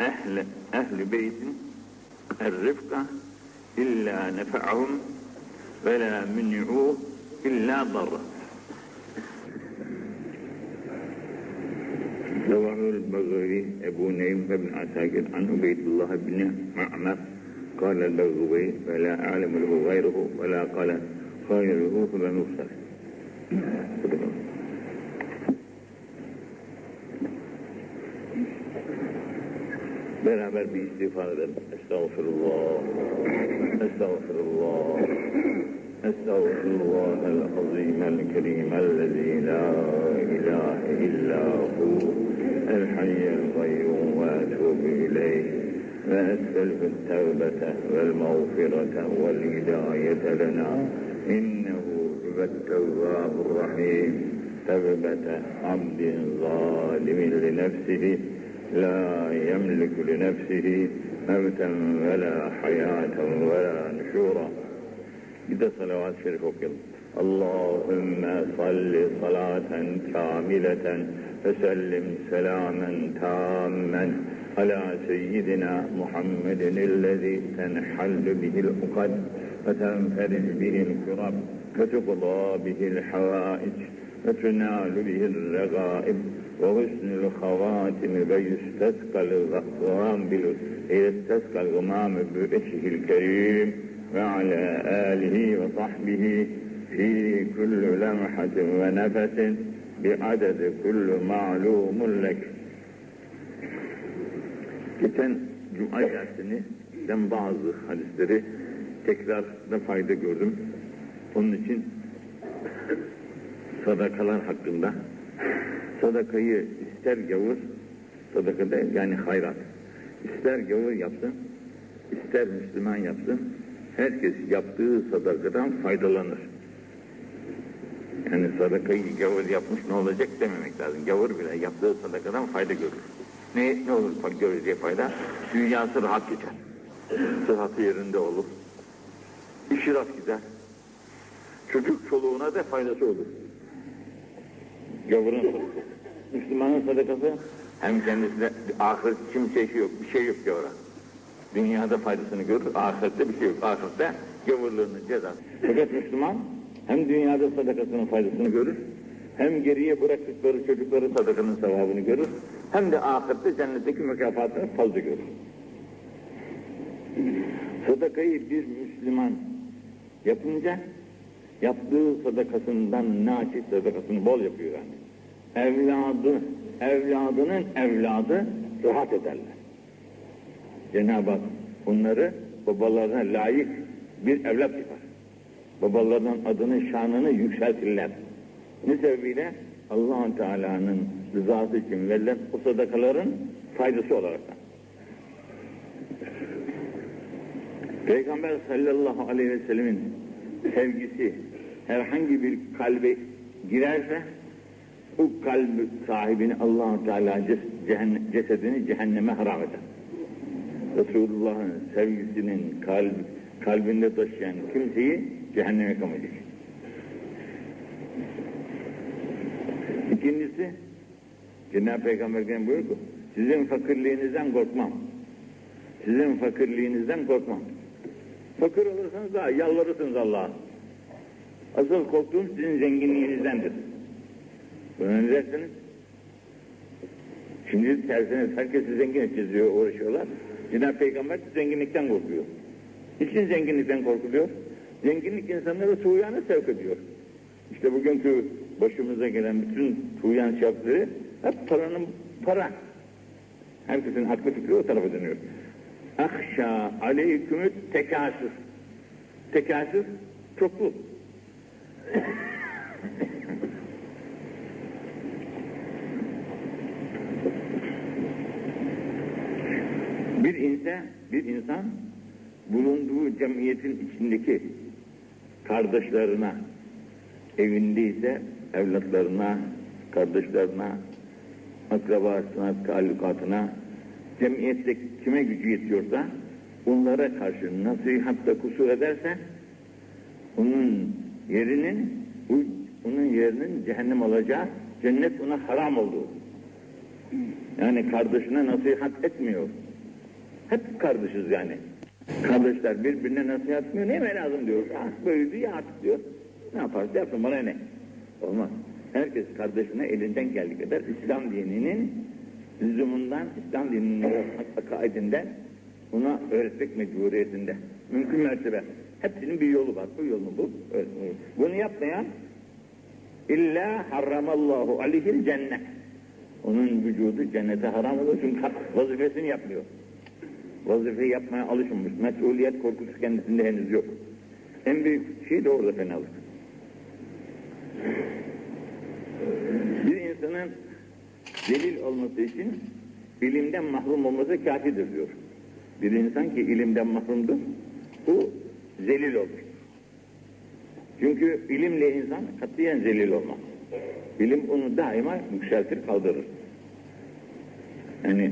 ehli beytin er-rifka illa nefa'ahum ve la min'u illa darra. رواه البغوي أبو نعيم بن عساكر عن عبيد الله بن معمر قال البغوي فلا أعلم له غيره ولا قال غيره فلا نفسه Beraber bir istiğfar edelim. Estağfurullah. Estağfurullah. Estağfurullah el-azim el-kerim el-lezi la ilahe illa hu el-hayyel gayyum ve etubu ileyh ve es'elhu tevbete vel mağfirete vel hidayete lena innehu huve't-tevvabur rahim tevbete abdin zalimin li nefsihi لا يملك لنفسه موتا ولا حياة ولا نشورا. إذا صلوات شريف وكل. اللهم صل صلاة كاملة وسلم سلاما تاما على سيدنا محمد الذي تنحل به العقد وتنفرج به الكرب وتقضى به الحوائج وتنال به الرغائب وحسن الخواتم ويستسقى الغمام يستسقى الغمام بوجهه الكريم وعلى آله وصحبه في كل لمحة ونفس بعدد كل معلوم لك Geçen Cuma dersini bazı hadisleri tekrarda fayda gördüm. Onun için sadakalar hakkında sadakayı ister gavur sadakada yani hayrat ister gavur yapsın ister Müslüman yapsın herkes yaptığı sadakadan faydalanır. Yani sadakayı gavur yapmış ne olacak dememek lazım. Gavur bile yaptığı sadakadan fayda görür. Ne, ne olur göreceği fayda? Dünyası rahat geçer. Sıhhatı yerinde olur. İşi rast gider. Çocuk çoluğuna da faydası olur. Gavurun. Müslümanın sadakası hem kendisine ahiret kimse şey yok, bir şey yok gavura. Dünyada faydasını görür, ahirette bir şey yok. Ahirette gavurluğunun cezası. Fakat Müslüman hem dünyada sadakasının faydasını görür, hem geriye bıraktıkları çocukları sadakanın sevabını görür, hem de ahirette cennetteki mükafatını fazla görür. Sadakayı bir Müslüman yapınca yaptığı sadakasından naçiz sadakasını bol yapıyor yani. Evladı, evladının evladı rahat ederler. Cenab-ı Hak onları babalarına layık bir evlat yapar. Babalarının adını, şanını yükseltirler. Ne sebebiyle allah Teala'nın rızası için verilen o sadakaların faydası olarak. Peygamber sallallahu aleyhi ve sellemin sevgisi herhangi bir kalbe girerse o kalp sahibini allah Teala cesedini cehenneme haram eder. Resulullah'ın sevgisinin kalb, kalbinde taşıyan kimseyi cehenneme koyacak. İkincisi, Cenab-ı Peygamber gene buyuruyor ki, sizin fakirliğinizden korkmam. Sizin fakirliğinizden korkmam. Fakir olursanız daha yalvarırsınız Allah'a. Asıl korktuğum sizin zenginliğinizdendir. Bunu ne dersiniz? Şimdi tersine herkesi zengin edeceğiz uğraşıyorlar. Cenab-ı Peygamber zenginlikten korkuyor. Niçin zenginlikten korkuluyor? Zenginlik insanları tuğyanı sevk ediyor. İşte bugünkü başımıza gelen bütün tuğyan şartları hep paranın para. Herkesin aklı fikri o tarafa dönüyor. Akşa aleykümü tekasür. Tekasür çoklu. İnsan, bir insan bulunduğu cemiyetin içindeki kardeşlerine, evindeyse evlatlarına, kardeşlerine, akrabasına, talukatına, cemiyette kime gücü yetiyorsa onlara karşı nasihatta kusur ederse onun yerinin onun yerinin cehennem olacağı cennet ona haram olduğu. Yani kardeşine nasihat etmiyor. Hep kardeşiz yani. Kardeşler birbirine nasihat etmiyor. Neme lazım diyor. Ah böyle diyor artık diyor. Ne yaparsa yapsın bana ne? Olmaz. Herkes kardeşine elinden geldiği kadar İslam dininin lüzumundan, İslam dininin akaidinden ona öğretmek mecburiyetinde. Mümkün mertebe. Hepsinin bir yolu var. Bu yolunu bul. Bunu yapmayan illa harramallahu aleyhil cennet. Onun vücudu cennete haram olur çünkü vazifesini yapmıyor. Vazifeyi yapmaya alışmamış. Mesuliyet korkusu kendisinde henüz yok. En büyük şey de orada fenalık. Bir insanın delil olması için ilimden mahrum olması kafidir diyor. Bir insan ki ilimden mahrumdur, bu zelil olur. Çünkü ilimle insan katiyen zelil olmaz. İlim onu daima yükseltir, kaldırır. Yani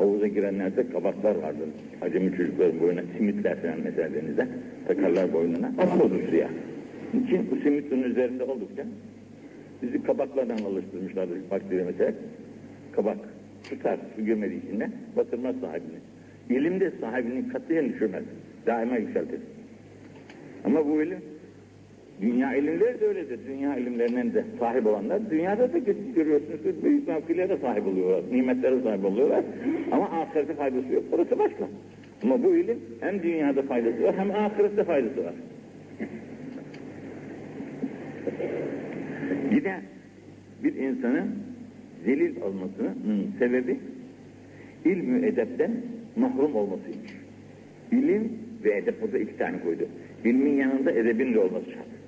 havuza girenlerde kabaklar vardır. Acemi çocukların boyuna simitler falan mesela denizde. Takarlar boynuna. Atmadır suya. Niçin bu simit onun üzerinde oldukça bizi kabaklardan alıştırmışlardır bakteri mesela. Kabak tutar su girmediği içinde batırmaz sahibini. İlim de sahibini katiyen düşürmez. Daima yükseltir. Ama bu ilim Dünya ilimleri de öyledir. Dünya ilimlerinden de sahip olanlar dünyada da görüyorsunuz ki büyük mevkilere sahip oluyorlar, nimetlere sahip oluyorlar. Ama ahirette faydası yok. Orası başka. Ama bu ilim hem dünyada faydası var hem ahirette faydası var. Yine bir insanın zelil olmasının sebebi ilmi edepten mahrum olmasıymış. İlim ve edep burada iki tane koydu. İlmin yanında edebin de olması şart.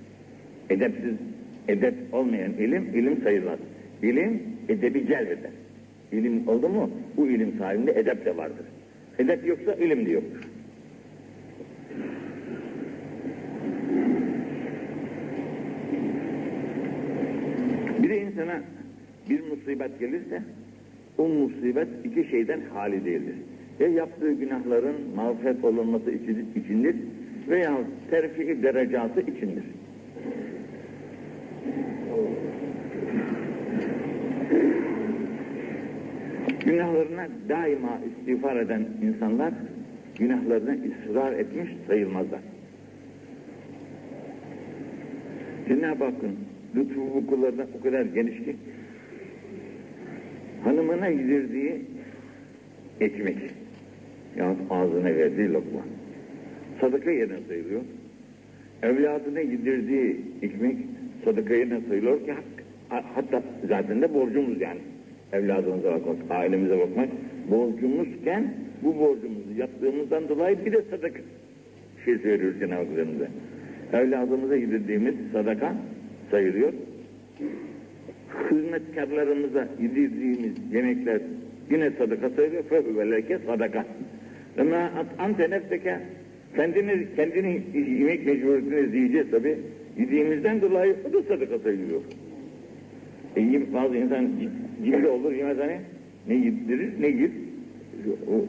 Edepsiz, edep olmayan ilim, ilim sayılmaz. İlim edebi celbeder. İlim oldu mu bu ilim sahibinde edep de vardır. Edep yoksa ilim de yoktur. Bir de insana bir musibet gelirse o musibet iki şeyden hali değildir. Ya yaptığı günahların mağfiret olunması içindir veya terfi derecatı içindir. Günahlarına daima istiğfar eden insanlar günahlarına ısrar etmiş sayılmazlar. Cenab-ı Hakk'ın lütfu bu kullarına o kadar geniş ki hanımına yedirdiği ekmek yahut ağzına verdiği lokma sadaka yerine sayılıyor. Evladına yedirdiği ekmek sadaka yerine sayılıyor ki hatta zaten de borcumuz yani evladımıza bakmak, ailemize bakmak borcumuzken bu borcumuzu yaptığımızdan dolayı bir de sadaka şey söylüyoruz Cenab-ı Hak Evladımıza yedirdiğimiz sadaka sayılıyor. Hizmetkarlarımıza yedirdiğimiz yemekler yine sadaka sayılıyor. Fehüveleke sadaka. Ama ante nefseke kendini, kendini yemek mecburiyetini izleyeceğiz tabi. Yediğimizden dolayı o da sadaka sayılıyor. E, bazı insan cimri olur yemez hani ne yedirir ne yer. O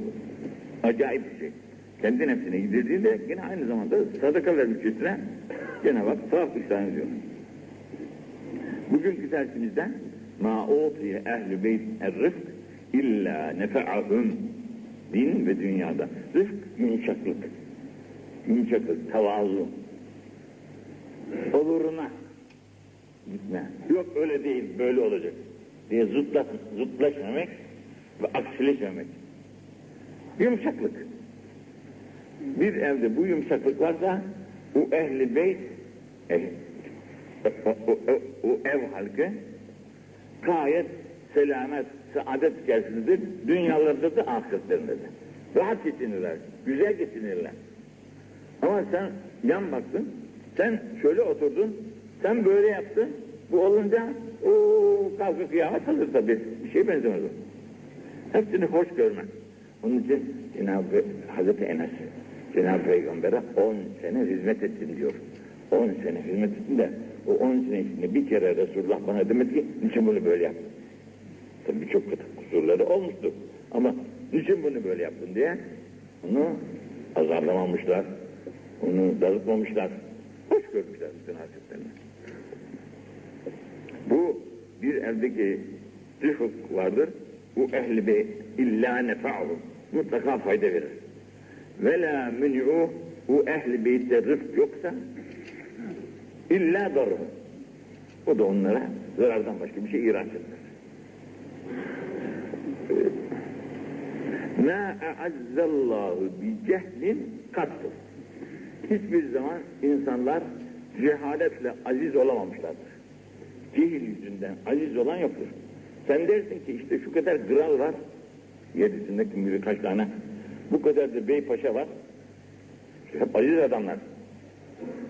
acayip bir şey. Kendi nefsine yedirdiğinde yine aynı zamanda sadaka vermiş üstüne Cenab-ı Hak sevap ihsan ediyor. Bugünkü dersimizde ma utiye ehl-i beyt er-rıfk illa nefe'ahum din ve dünyada. Rıfk yumuşaklık. Yumuşaklık, tavazu. Oluruna gitme. Yok öyle değil, böyle olacak diye zıtla, zıtlaşmamak ve aksileşmemek. Yumuşaklık. Bir evde bu yumuşaklık varsa o ehli beyt eh, o, o, o, o ev halkı gayet selamet, saadet içerisindedir. Dünyalarda da ahiretlerinde de. Rahat geçinirler, güzel geçinirler. Ama sen yan baktın, sen şöyle oturdun, sen böyle yaptın, bu olunca o kavga kıyamet hazır tabii. Bir şey benzemez o. Hepsini hoş görme. Onun için Cenab-ı Hazreti Enes Cenab-ı Peygamber'e 10 sene hizmet ettim diyor. 10 sene hizmet ettim de o 10 sene içinde bir kere Resulullah bana demedi ki niçin bunu böyle yaptın? Tabii çok kötü kusurları olmuştur. Ama niçin bunu böyle yaptın diye onu azarlamamışlar. Onu darıtmamışlar. Hoş görmüşler bütün hasretlerini. Bu bir evdeki rıfık vardır. Bu ehli be illa nefa'hum. mutlaka fayda verir. Ve la mün'u bu ehli beytte rıfk yoksa illa darı. O da onlara zarardan başka bir şey ihraç etmez. Ma a'azzallahu bi cehlin kattı. Hiçbir zaman insanlar cehaletle aziz olamamışlardır. Cehil yüzünden aziz olan yoktur. Sen dersin ki işte şu kadar kral var, yedisinde kim bilir kaç tane, bu kadar da bey paşa var, hep aziz adamlar.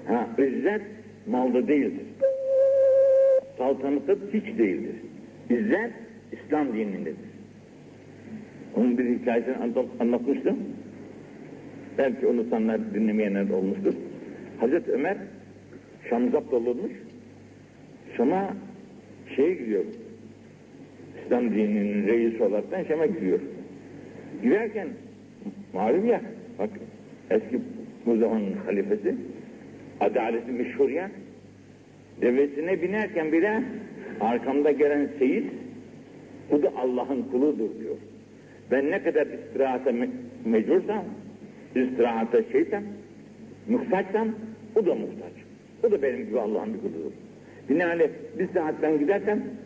Ha, izzet malda değildir. Saltanatı hiç değildir. İzzet İslam dinindedir. Onun bir hikayesini anlatmıştım. Belki unutanlar, dinlemeyenler olmuştur. Hazreti Ömer Şam zapt olunmuş. Şam'a şey gidiyor. İslam dininin reisi olaraktan Şam'a gidiyor. Giderken malum ya bak eski bu zamanın halifesi adaleti meşhur ya devesine binerken bile arkamda gelen seyit bu da Allah'ın kuludur diyor. Ben ne kadar istirahata me mecbursam, istirahata şeysem, muhtaçsam, o da muhtaç. O da benim gibi Allah'ın bir kuludur. Binaenaleyh bir saat ben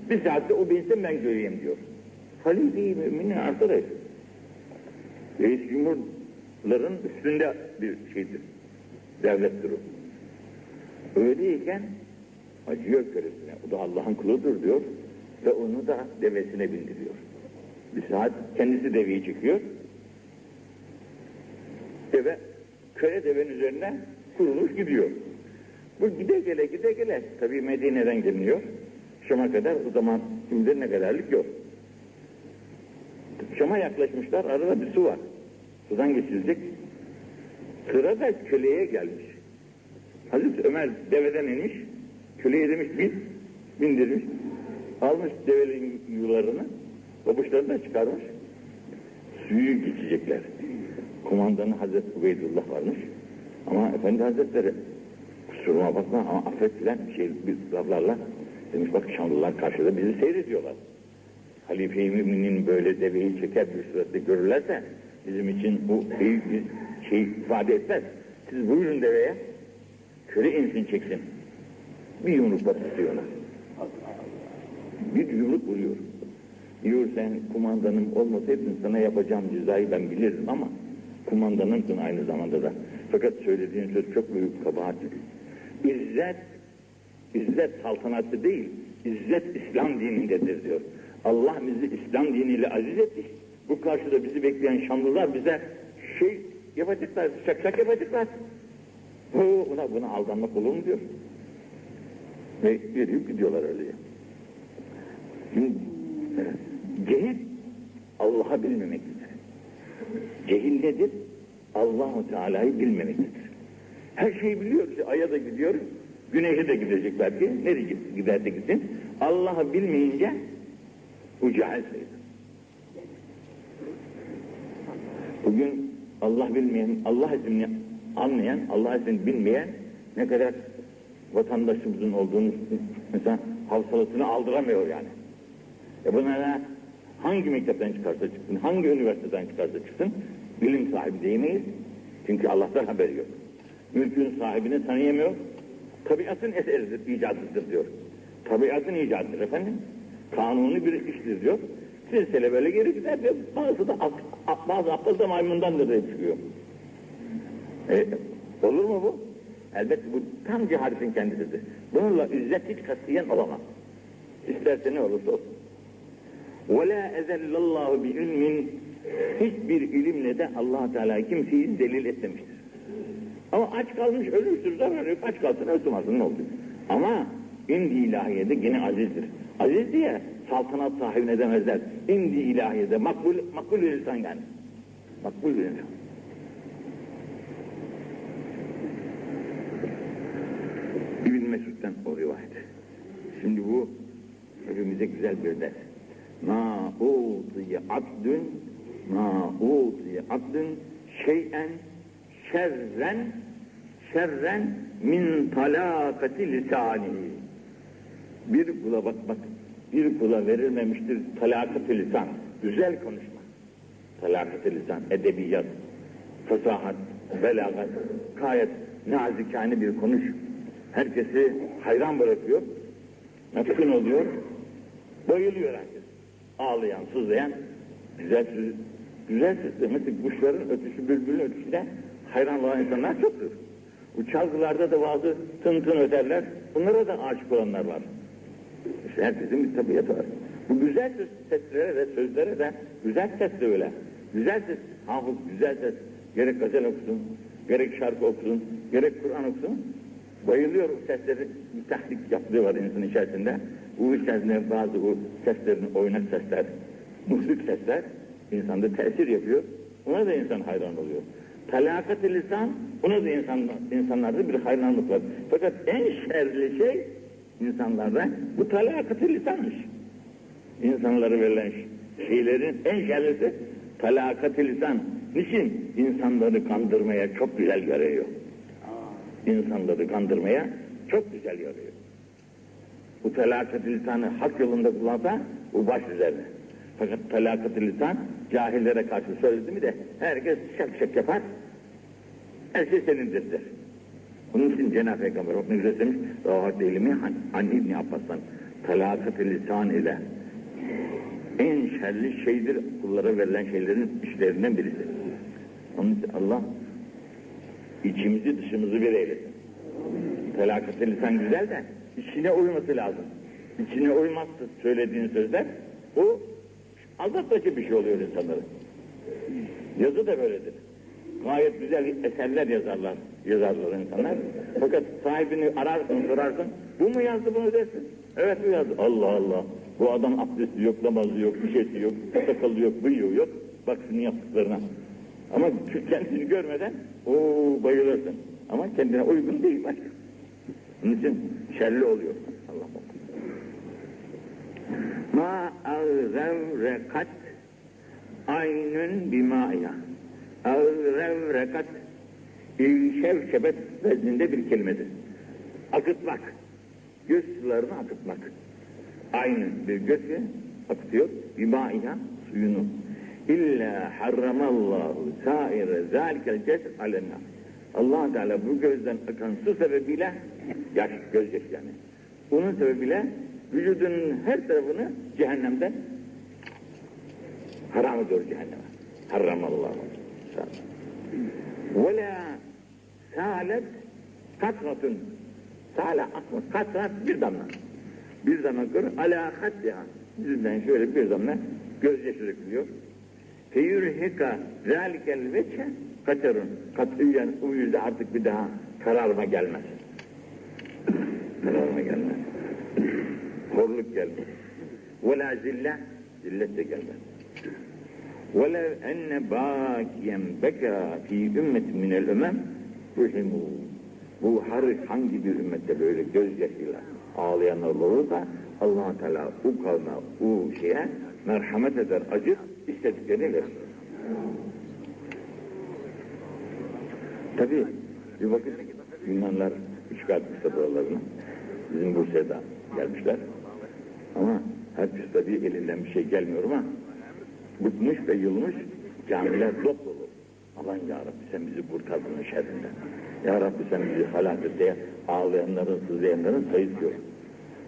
bir saatte o binsin ben göreyim diyor. Halife-i müminin arkadaş. Reis Cumhurların üstünde bir şeydir. Devlettir o. Öyleyken acıyor körüsüne. O da Allah'ın kuludur diyor ve onu da devesine bindiriyor. Bir saat kendisi deveyi çekiyor. Deve, köle devenin üzerine kurulmuş gidiyor. Bu gide gele gide gele tabii Medine'den geliniyor. Şam'a kadar o zaman şimdi ne kadarlık yok. Şam'a yaklaşmışlar arada bir su var. Sudan geçilecek. Sıra da köleye gelmiş. Hazreti Ömer deveden inmiş. Köleye demiş bin, bindirmiş. Almış devenin yularını, babuşlarını da çıkarmış. Suyu geçecekler. Kumandanı Hazreti Ubeydullah varmış. Ama Efendi Hazretleri kusuruma bakma ama affet filan şey, bir laflarla demiş bak Şamlılar karşıda bizi seyrediyorlar. Halife-i Mümin'in böyle deveyi çeker bir surette görürlerse bizim için bu büyük bir şey ifade etmez. Siz buyurun deveye köle insin çeksin. Bir yumruk batırıyor ona. Bir yumruk vuruyor. Diyor sen kumandanım olmasaydın sana yapacağım cezayı ben bilirdim ama kumandanımsın aynı zamanda da. Fakat söylediğin söz çok büyük kabahat. İzzet, İzzet saltanatı değil, İzzet İslam dinindedir diyor. Allah bizi İslam diniyle aziz etti. Bu karşıda bizi bekleyen Şamlılar bize şey yapacaklar, şak şak yapacaklar. Bu, buna, buna aldanmak olur mu diyor. Ve verip gidiyorlar öyle. Şimdi, cehil Allah'a bilmemektir. Cehil nedir? Allahu Teala'yı bilmemektir. Her şeyi biliyor. İşte Ay'a da gidiyor, güneşe de gidecek belki. Nereye giderse gitsin. Allah'ı bilmeyince bu cahil sayılır. Bugün Allah bilmeyen, Allah ismini anlayan, Allah ismini bilmeyen ne kadar vatandaşımızın olduğunu mesela havsalatını aldıramıyor yani. E bunlara hangi mektepten çıkarsa çıksın, hangi üniversiteden çıkarsa çıksın bilim sahibi diyemeyiz. Çünkü Allah'tan haberi yok. Mülkün sahibini tanıyamıyor. Tabiatın eseridir, icadıdır diyor. Tabiatın icadıdır efendim. Kanuni bir iştir diyor. Silsile böyle geri gider diyor. Bazı da bazı aptal da maymundandır diye çıkıyor. E, olur mu bu? Elbette bu tam cehaletin kendisidir. Bununla izzet hiç katiyen olamaz. İsterse ne olursa olsun. Ve la ezellallahu bi ilmin hiçbir ilimle de allah Teala kimseyi zelil etmemiştir. Ama aç kalmış ölürsün zarar yok. Aç kalsın ölsün ne oldu? Ama indi ilahiyede gene azizdir. Aziz diye saltanat sahibine demezler. İndi ilahiyede makbul, makbul bir insan yani. Makbul bir insan. İbn Mesud'den o rivayet. Şimdi bu hepimize güzel bir ders. Ma utiye abdün ma utiye abdün şeyen şerren şerren min talakati lisani bir kula bak bak bir kula verilmemiştir talakat lisan güzel konuşma Talakat-ı lisan, edebiyat, fasahat, belagat, gayet nazikane bir konuş. Herkesi hayran bırakıyor, meftun oluyor, bayılıyor herkes. Ağlayan, sızlayan, güzel söz, güzel sesle. Mesela kuşların ötüşü, bülbülün ötüşüne hayran olan insanlar çoktur. Bu çalgılarda da bazı tın tın öterler, bunlara da aşık olanlar var. İşte herkesin bir tabiatı var. Bu güzel seslere de sözlere de güzel ses de öyle. Güzel ses, hafız güzel ses. Gerek gazel okusun, gerek şarkı okusun, gerek Kur'an okusun. Bayılıyor sesleri, bir tahrik yaptığı var insan içerisinde. Bu içerisinde bazı o seslerin oynak sesler, muhluk sesler insanda tesir yapıyor. Ona da insan hayran oluyor. Talakat-ı lisan, ona da insan, insanlarda bir hayranlık var. Fakat en şerli şey insanlarda bu talakat-ı lisanmış. İnsanlara verilen şeylerin en şerlisi talakat-ı lisan. Niçin? İnsanları kandırmaya çok güzel yarıyor. İnsanları kandırmaya çok güzel yarıyor. Bu talakat-ı lisanı hak yolunda kullansa bu baş üzerine. Fakat talakat-ı lisan cahillere karşı söyledi mi de herkes şak şak yapar. Her şey senindir der. Onun için Cenab-ı Peygamber ne güzel demiş. Rahat ilmi an, İbni Abbas'tan talakat-ı lisan ile en şerli şeydir kullara verilen şeylerin işlerinden birisi. Onun için Allah içimizi dışımızı bir eylesin. Felakat-ı lisan güzel de içine uyması lazım. İçine uymazsa söylediğin sözler o aldatmaca bir şey oluyor insanların. Yazı da böyledir. Gayet güzel eserler yazarlar, yazarlar insanlar. Fakat sahibini ararsın, sorarsın. Bu mu yazdı bunu dersin. Evet bu yazdı. Allah Allah. Bu adam abdesti yok, namazı yok, bir şeysi yok, sakalı yok, bıyığı yok. Bak şunun yaptıklarına. Ama kendini görmeden o bayılırsın. Ama kendine uygun değil başka. Onun için şerli oluyor. Allah Ma ağzevrekat aynün bimaya. Ağzevrekat şevşebet vezninde bir kelimedir. Akıtmak. Göz sularını akıtmak. Aynı bir göz akıtıyor. Bimaya suyunu. İlla harramallahu saire zalikel cesr alenna. Allah Teala bu gözden akan su sebebiyle yaş, gözyaşı yani. Bunun sebebiyle vücudun her tarafını cehennemden haram ediyor cehenneme. Harramallahu. Ve la salet katratun. Sale akmış. Katrat bir damla. Bir damla gör. Ala hatya. Yüzünden şöyle bir damla gözyaşı dökülüyor. Feyürhika zâlikel veçhe kaçarın. Katiyen o yüzde artık bir daha kararma gelmez. kararma gelmez. Horluk gelmez. Ve la zille, zillet de gelmez. وَلَوْ اَنَّ بَاكِيًا بَكَى ف۪ي اُمَّةٍ مِنَ الْاُمَمْ رُحِمُوا Bu her hangi bir ümmette böyle gözyaşıyla ağlayanlar olur da allah Teala o kavme, o şeye merhamet eder, acır, istediklerini verir. Tabi bir vakit Yunanlar etmişler buralarını. Bizim Bursa'da gelmişler. Ama herkes tabi elinden bir şey gelmiyor ama bıkmış ve yılmış camiler dop dolu. Aman ya Rabbi sen bizi kurtar bunun şerrinden. Ya Rabbi sen bizi halak et diye ağlayanların, sızlayanların sayısı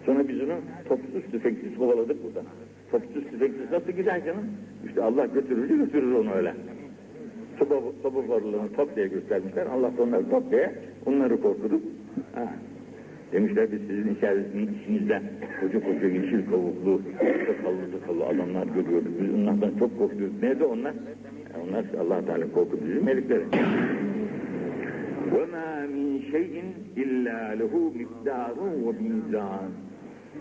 Sonra biz onu topsuz tüfeksiz kovaladık buradan. Topsuz tüfeksiz nasıl gider canım? İşte Allah götürür götürür onu öyle. Soba, soba varlığını top diye göstermişler. Allah da onları top diye onları korkutup ha. Demişler biz sizin içerisinde içinizde koca koca yeşil kavuklu, sakallı sakallı adamlar görüyoruz. Biz onlardan çok korkuyoruz. Nerede onlar? Yani onlar allah Teala korkutucu melekleri. وَمَا مِنْ شَيْءٍ اِلَّا لَهُ مِقْدَارٌ وَمِيزَانٌ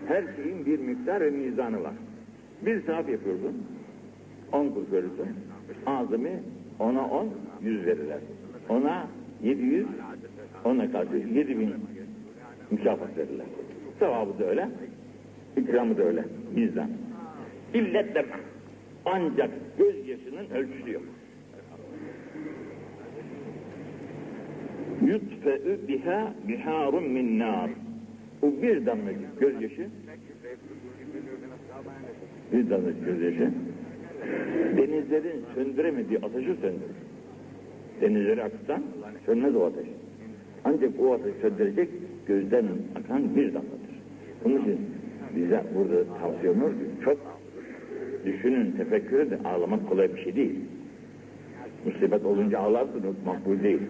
Her şeyin bir miktar ve mizanı var. Bir saat yapıyorsun, on kuruş verirsin. Azami ona on, yüz verirler. Ona yedi yüz, ona karşı yedi bin mükafat verirler. Sevabı da öyle, ikramı da öyle, mizan. İllet ancak gözyaşının ölçüsü yok. yutfe'ü biha biharun min nar. Bu bir damlacık gözyaşı bir damlacık gözyaşı Denizlerin söndüremediği ateşi söndürür. Denizleri akıtan sönmez o ateş. Ancak o ateşi söndürecek gözden akan bir damladır. Bunun için bize burada tavsiye ediyor ki çok düşünün, tefekkür edin. Ağlamak kolay bir şey değil. Musibet olunca ağlarsın, makbul değil.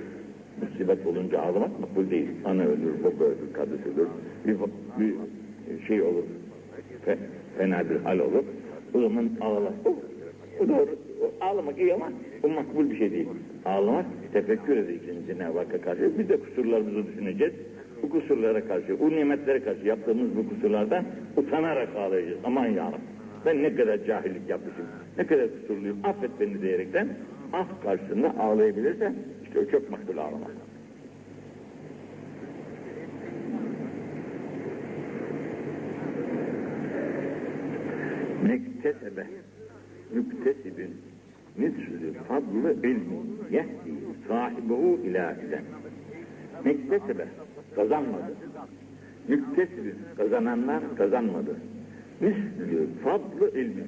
Musibet olunca ağlamak makbul değil. Ana ölür, baba ölür, kardeş ölür. Bir, bir şey olur, fe, fena bir hal olur. O zaman ağlar. O, o doğru. Ağlamak iyi ama o makbul bir şey değil. Ağlamak tefekkür edeceğiz Cenab-ı Hakk'a karşı. Biz de kusurlarımızı düşüneceğiz. Bu kusurlara karşı, bu nimetlere karşı yaptığımız bu kusurlardan utanarak ağlayacağız. Aman yarabbim. Ben ne kadar cahillik yapmışım, ne kadar kusurluyum, affet beni diyerekten af karşısında ağlayabilirse işte o çok makbul ağlamak. Mektesebe müktesibin mislü fadlı ilmi yehdi sahibuhu ila iden. Mektesebe kazanmadı. Müktesibin kazananlar kazanmadı. Mislü fadlı ilmi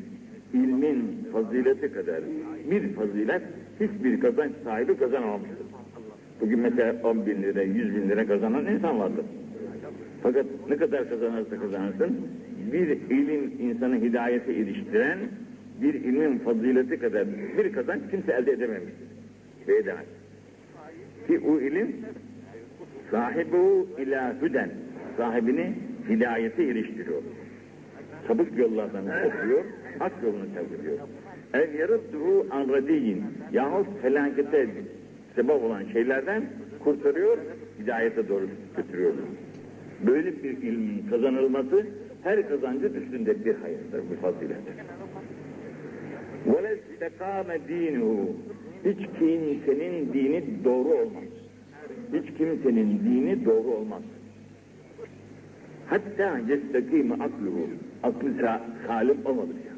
ilmin fazileti kadar bir fazilet hiçbir kazanç sahibi kazanamamıştır. Bugün mesela 10 bin lira, 100 bin lira kazanan insan vardır. Fakat ne kadar kazanırsa kazansın, bir ilim insanı hidayete iliştiren bir ilmin fazileti kadar bir kazanç kimse elde edememiştir. Ve edemez. Ki o ilim sahibu ila hüden, sahibini hidayete iliştiriyor. Sabık yollardan okuyor, hak yolunu terk ediyor. El yarıdduhu an radiyin yahut felakete sebep olan şeylerden kurtarıyor, hidayete doğru götürüyor. Böyle bir ilmin kazanılması her kazancı üstünde bir hayırdır, bir fazilettir. وَلَا اسْتَقَامَ دِينُهُ Hiç kimsenin dini doğru olmaz. Hiç kimsenin dini doğru olmaz. Hatta yestekîme akluhu. Aklı salim olmadıkça.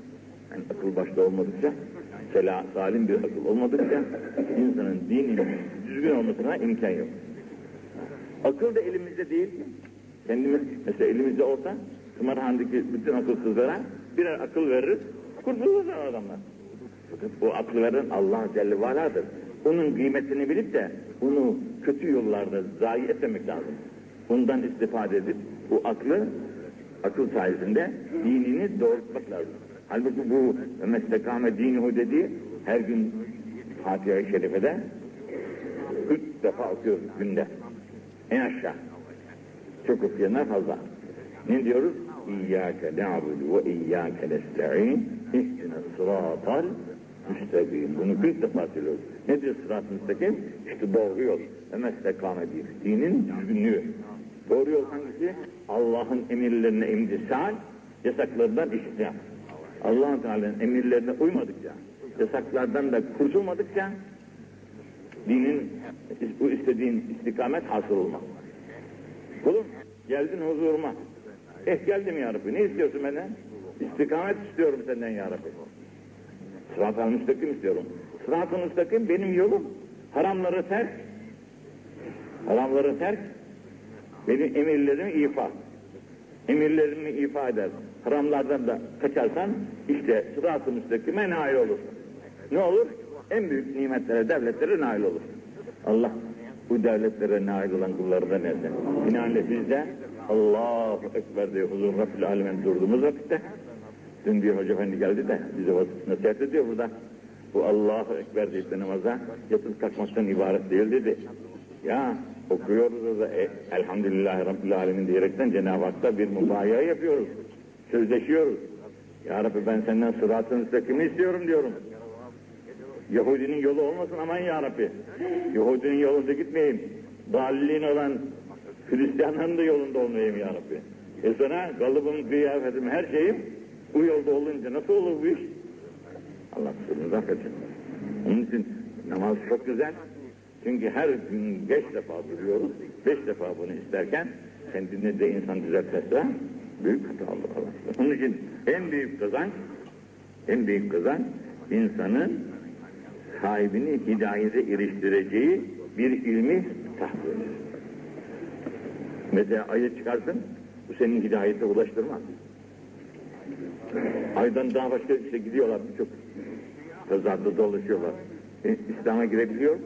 Yani akıl başta olmadıkça, sela, salim bir akıl olmadıkça insanın dininin düzgün olmasına imkan yok. Akıl da elimizde değil ki. Kendimiz mesela elimizde olsa tımarhanedeki bütün akılsızlara birer akıl veririz. Kurtulurlar adamlar. O aklı veren Allah Celle ve Ala'dır. Onun kıymetini bilip de onu kötü yollarda zayi etmemek lazım. Ondan istifade edip bu aklı akıl sayesinde dinini doğrultmak lazım. Halbuki bu mestekame dinihu dediği her gün Fatiha-i Şerife'de üç defa okuyoruz günde. En aşağı. Çok okuyanlar fazla. Ne diyoruz? İyyâke na'budu ve iyyâke nesta'in ihdina sıratal müstakim. Bunu 40 defa söylüyoruz. Nedir sırat-ı müstakim? İşte doğru yol. Ve diyor. Dinin düzgünlüğü. Doğru yol hangisi? Allah'ın emirlerine imtisal, yasaklarından iştinap. Allah-u Teala'nın emirlerine uymadıkça, yasaklardan da kurtulmadıkça dinin bu istediğin istikamet hasıl olmaz. Kulum geldin huzuruma. Eh geldim ya Rabbi. Ne istiyorsun benden? İstikamet istiyorum senden ya Rabbi. Sırat-ı müstakim istiyorum. Sırat-ı müstakim benim yolum. Haramları terk. Haramları terk. Benim emirlerimi ifa. Emirlerimi ifa eder. Haramlardan da kaçarsan işte sırat-ı müstakime nail olursun. Ne olur? En büyük nimetlere, devletlere nail olur. Allah bu devletlere nail olan kullarından nerede? Binaenle biz de Allahu Ekber diye huzur Rabbil Alemin durduğumuz vakitte dün bir hoca efendi geldi de bize nasihat ediyor burada. Bu Allahu Ekber deyip de namaza yatıp kalkmaktan ibaret değil dedi. Ya okuyoruz da e, Elhamdülillahi Rabbil Alemin diyerekten Cenab-ı Hak'ta bir mübaya yapıyoruz. Sözleşiyoruz. Ya Rabbi ben senden sıratın müstakimi istiyorum diyorum. Yahudinin yolu olmasın aman ya Rabbi. Yahudinin yolunda gitmeyeyim. Dalilin olan Hristiyanların da yolunda olmayayım ya Rabbi. E sana kalıbım, kıyafetim, her şeyim bu yolda olunca nasıl olur bu iş? Allah kusurumuzu affetsin. Onun için namaz çok güzel. Çünkü her gün beş defa duruyoruz. Beş defa bunu isterken kendini de insan düzeltmezse büyük hata olur. Allah. Onun için en büyük kazanç en büyük kazanç insanın sahibini hidayete eriştireceği bir ilmi tahsil Mesela ayı çıkarsın, bu senin hidayete ulaştırmaz. Aydan daha başka işte gidiyorlar birçok tezatlı dolaşıyorlar. E, İslam'a girebiliyor mu?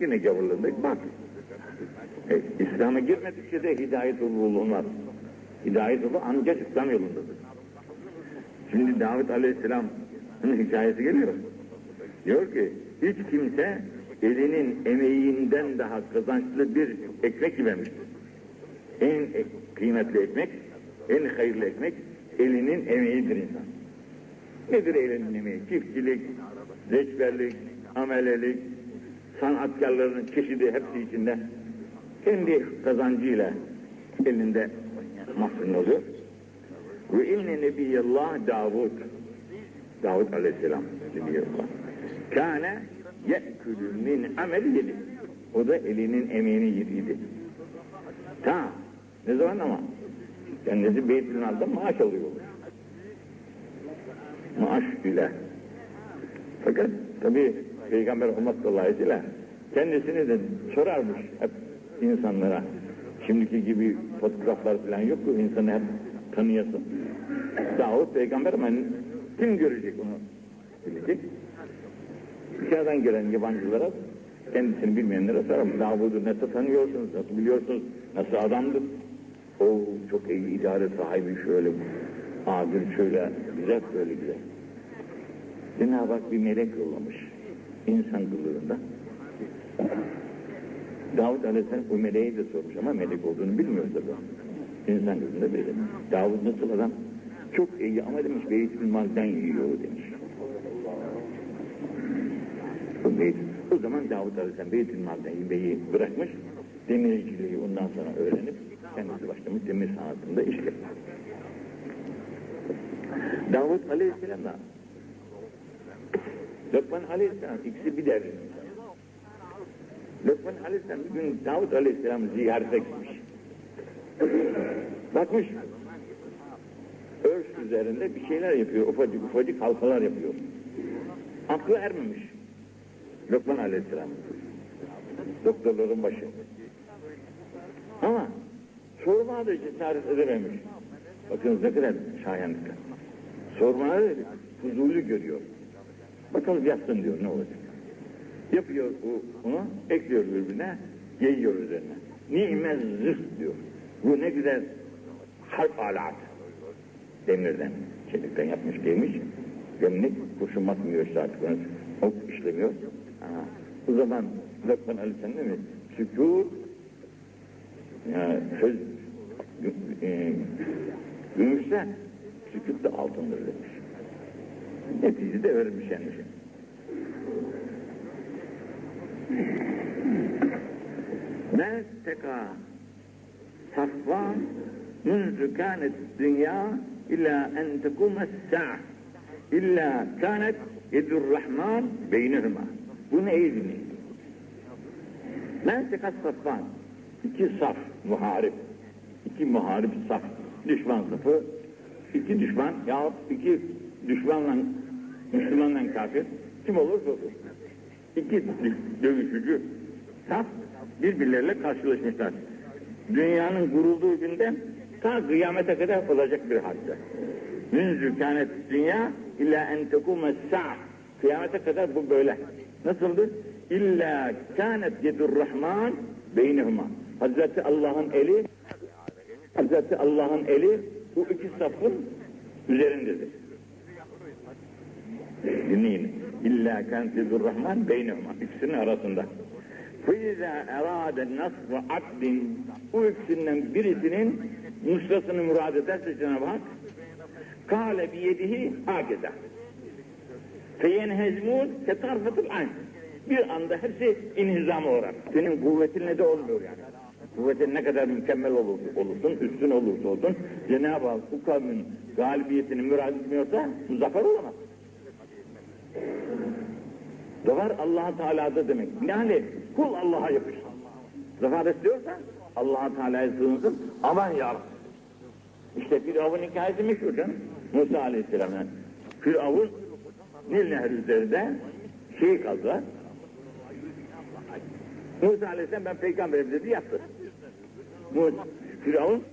Yine gavurluğunda bak. E, İslam'a girmedikçe de hidayet bulunmaz. Hidayet yolu ancak İslam yolundadır. Şimdi Davut Aleyhisselam'ın hikayesi geliyor. Diyor ki hiç kimse elinin emeğinden daha kazançlı bir ekmek yememiştir. En kıymetli ekmek, en hayırlı ekmek elinin emeğidir insan. Nedir elinin emeği? Çiftçilik, reçberlik, amelelik, sanatkarların çeşidi hepsi içinde kendi kazancıyla elinde mahzun oluyor. Ve inne nebiyallah Davud Davud aleyhisselam nebiyallah kâne ye'külü min ameli yedi. O da elinin emeğini yediydi. Ta ne zaman ama kendisi Beytülmal'da maaş alıyormuş. Maaş bile. Fakat tabi Peygamber olmak dolayısıyla kendisini de sorarmış hep insanlara. Şimdiki gibi fotoğraflar falan yok ki insanı hep tanıyasın. Davut peygamber ama kim görecek onu bilecek. Dışarıdan gelen yabancılara kendisini bilmeyenlere sorar. Davud'u nasıl tanıyorsunuz, nasıl biliyorsunuz, nasıl adamdır? O çok iyi idare sahibi şöyle, adil şöyle, güzel böyle güzel. Cenab-ı Hak bir melek yollamış. insan kılığında. Davud Aleyhisselam o meleği de sormuş ama melek olduğunu bilmiyor tabii. İnsan gözünde böyle. Davud nasıl adam? Çok iyi ama demiş Beytül Mal'den yiyor demiş. O, o zaman Davud Aleyhisselam Beytül Mal'den yemeği bırakmış. Demirciliği ondan sonra öğrenip kendisi başlamış demir sanatında işle. Davud Aleyhisselam'la Lokman Aleyhisselam ikisi bir devrin. Lokman Aleyhisselam bir gün Davud Aleyhisselam'ı ziyarete gitmiş. Bakmış, örs üzerinde bir şeyler yapıyor, ufacık ufacık halkalar yapıyor. Aklı ermemiş. Lokman Aleyhisselam. Doktorların başı. Ama sormaya da cesaret edememiş. Bakın ne kadar şayanlıklar. Sormaya da huzurlu görüyor. Bakalım yapsın diyor ne olacak. Yapıyor bu, bunu, ekliyor birbirine, yiyor üzerine. Ni'me zırh diyor. Bu ne güzel harp alat. Demirden, çelikten yapmış giymiş. Gömlek, kurşun batmıyor işte artık onu. Ok işlemiyor. Aha. O zaman Lokman Aleyhisselam değil mi? Sükûr, yani e, gümüşten sükut da altındır demiş. Neticede ölmüş yani. Merteka safva münzü kânet dünya illa en tekûmes sâh illa kânet yedurrahman beynihuma. Bunu iyi dinleyin. Merteka safvan iki saf muharip iki muharip saf, düşman safı, iki düşman ya iki düşmanla Müslümanla kafir, kim olursa olur. İki dövüşücü saf birbirleriyle karşılaşmışlar. Dünyanın kurulduğu günden ta kıyamete kadar olacak bir hadise. Münzü kânet dünya illa en tekûme sa'a. Kıyamete kadar bu böyle. Nasıldır? İlla kânet yedur rahman beynehuma. Hazreti Allah'ın eli Hazreti Allah'ın eli bu iki safın üzerindedir. Dinleyin. İlla kânet yedur rahman beynehuma. İkisinin arasında. فَاِذَا اَرَادَ نَصْرَ عَبْدٍ Bu ikisinden birisinin nusrasını murad ederse Cenab-ı Hak kâle biyedihi hâgeza feyenhezmûn ketarfetul ayn bir anda hepsi inhizam olarak. Senin kuvvetinle de olmuyor yani. Kuvvetin ne kadar mükemmel olur, olursun, üstün olursa olsun, Cenab-ı Hak bu kavmin galibiyetini murad etmiyorsa zafer olamaz. Zafer allah Teala'da demek. Yani kul Allah'a yapışsın. Zafer istiyorsa allah Teala'ya sığınsın. Aman ya Rabbi. İşte Firavun hikayesi meşhur canım. Musa Aleyhisselam'ın. Firavun Nil Nehri üzerinde şey kaldılar. Musa Aleyhisselam ben peygamberim dedi yaptı. Musa, Firavun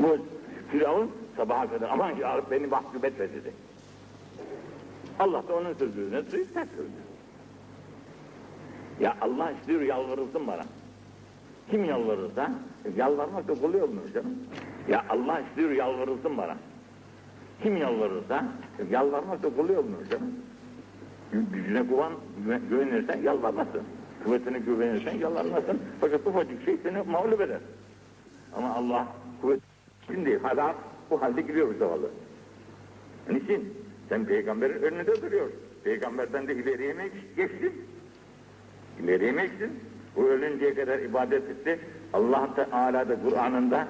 Musa Firavun sabaha kadar aman ya Rabbi beni mahcup etme dedi. Allah da onun sözüne ters söyledi. Ya Allah istiyor yalvarılsın bana. Kim yalvarırsa, yalvarmak da kolay olmuyor canım. Ya Allah istiyor yalvarılsın bana. Kim yalvarırsa, yalvarmak da kolay olmuyor canım. Gücüne güven, güvenirsen yalvarmazsın. Kuvvetine güvenirsen yalvarmazsın. Fakat ufacık şey seni mağlup eder. Ama Allah kuvvet şimdi hala bu halde giriyor zavallı. Niçin? Sen peygamberin önünde duruyorsun. Peygamberden de ileriye mi geçtin? İleriye mi geçtin? Bu ölünceye kadar ibadet etti. Allah Teala da Kur'an'ında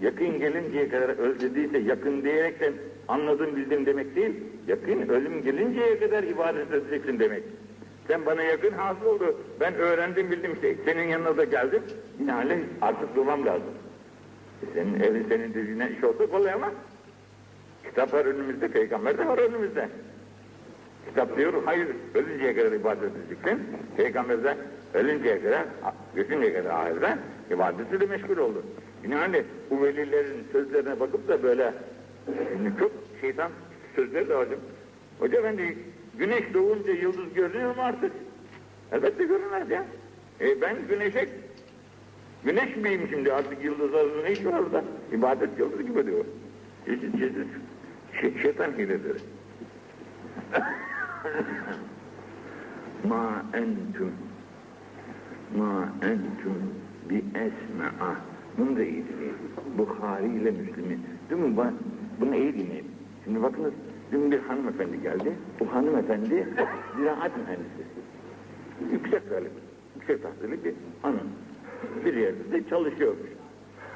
yakın gelinceye kadar öldürdüyse yakın diyerekten anladım bildim demek değil. Yakın ölüm gelinceye kadar ibadet edeceksin demek. Sen bana yakın hasıl oldu. Ben öğrendim bildim işte. Senin yanına da geldim. Yani artık durmam lazım. E senin evin senin dediğine iş olsa kolay ama kitap var önümüzde, peygamber de var önümüzde. Kitap diyor, hayır ölünceye kadar ibadet edeceksin. Peygamber de ölünceye kadar, götünceye kadar ahirde ibadetiyle meşgul oldu. Yani bu velilerin sözlerine bakıp da böyle şimdi çok şeytan sözleri de hocam. Hoca efendi güneş doğunca yıldız görünüyor mu artık? Elbette görünmez ya. E ben güneşe güneş miyim şimdi artık yıldızların ne işi var orada? İbadet yıldız gibi diyor. Çeşit çeşit şey, şeytan hileleri. ma entüm ma entüm bi esme'a bunu da iyi dinleyin. Bukhari ile Müslim'i. Değil mi? Bunu iyi dinleyin. Şimdi bakınız dün bir hanımefendi geldi. Bu hanımefendi ziraat mühendisi. Yüksek galim, yüksek tahsili bir hanım. Bir yerde de çalışıyormuş.